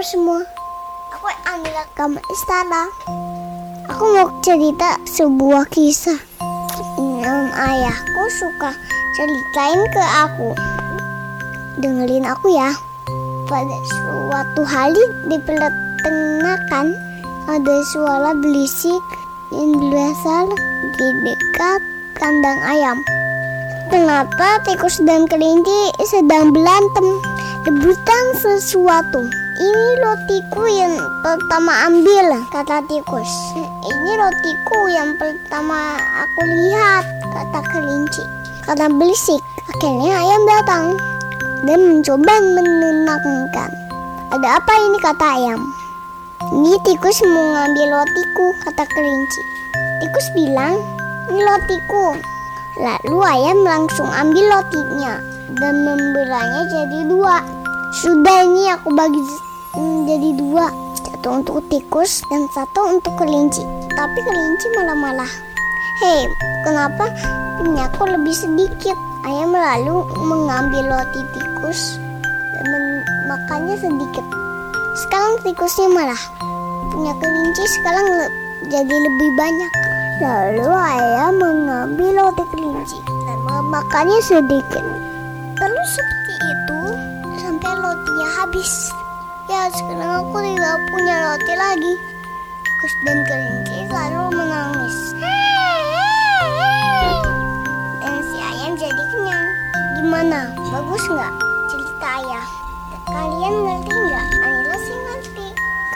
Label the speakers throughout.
Speaker 1: tidur semua. Aku ambil kamu istana. Aku mau cerita sebuah kisah. yang ayahku suka ceritain ke aku. Dengerin aku ya. Pada suatu hari di peternakan ada suara berisik yang berasal di dekat kandang ayam. Kenapa tikus dan kelinci sedang berantem? Rebutan sesuatu. Ini rotiku yang pertama ambil, kata tikus. Ini rotiku yang pertama aku lihat, kata kelinci. Karena berisik, akhirnya ayam datang dan mencoba menenangkan. Ada apa ini kata ayam? Ini tikus mau ngambil rotiku, kata kelinci. Tikus bilang, ini rotiku. Lalu ayam langsung ambil rotinya dan membelahnya jadi dua. Sudah ini aku bagi jadi dua. Satu untuk tikus dan satu untuk kelinci. Tapi kelinci malah-malah. Hei, kenapa punya aku lebih sedikit? Ayam lalu mengambil roti tikus dan makannya sedikit. Sekarang tikusnya malah punya kelinci sekarang jadi lebih banyak. Lalu ayam mengambil roti kelinci dan memakannya sedikit. Terus seperti itu sampai rotinya habis. Ya sekarang aku tidak punya roti lagi. Tikus dan kelinci selalu menangis. Dan si ayam jadi kenyang. Gimana? Bagus nggak cerita ayah? Kalian ngerti nggak? Anila sih ngerti.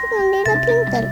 Speaker 1: Kan Anila pintar.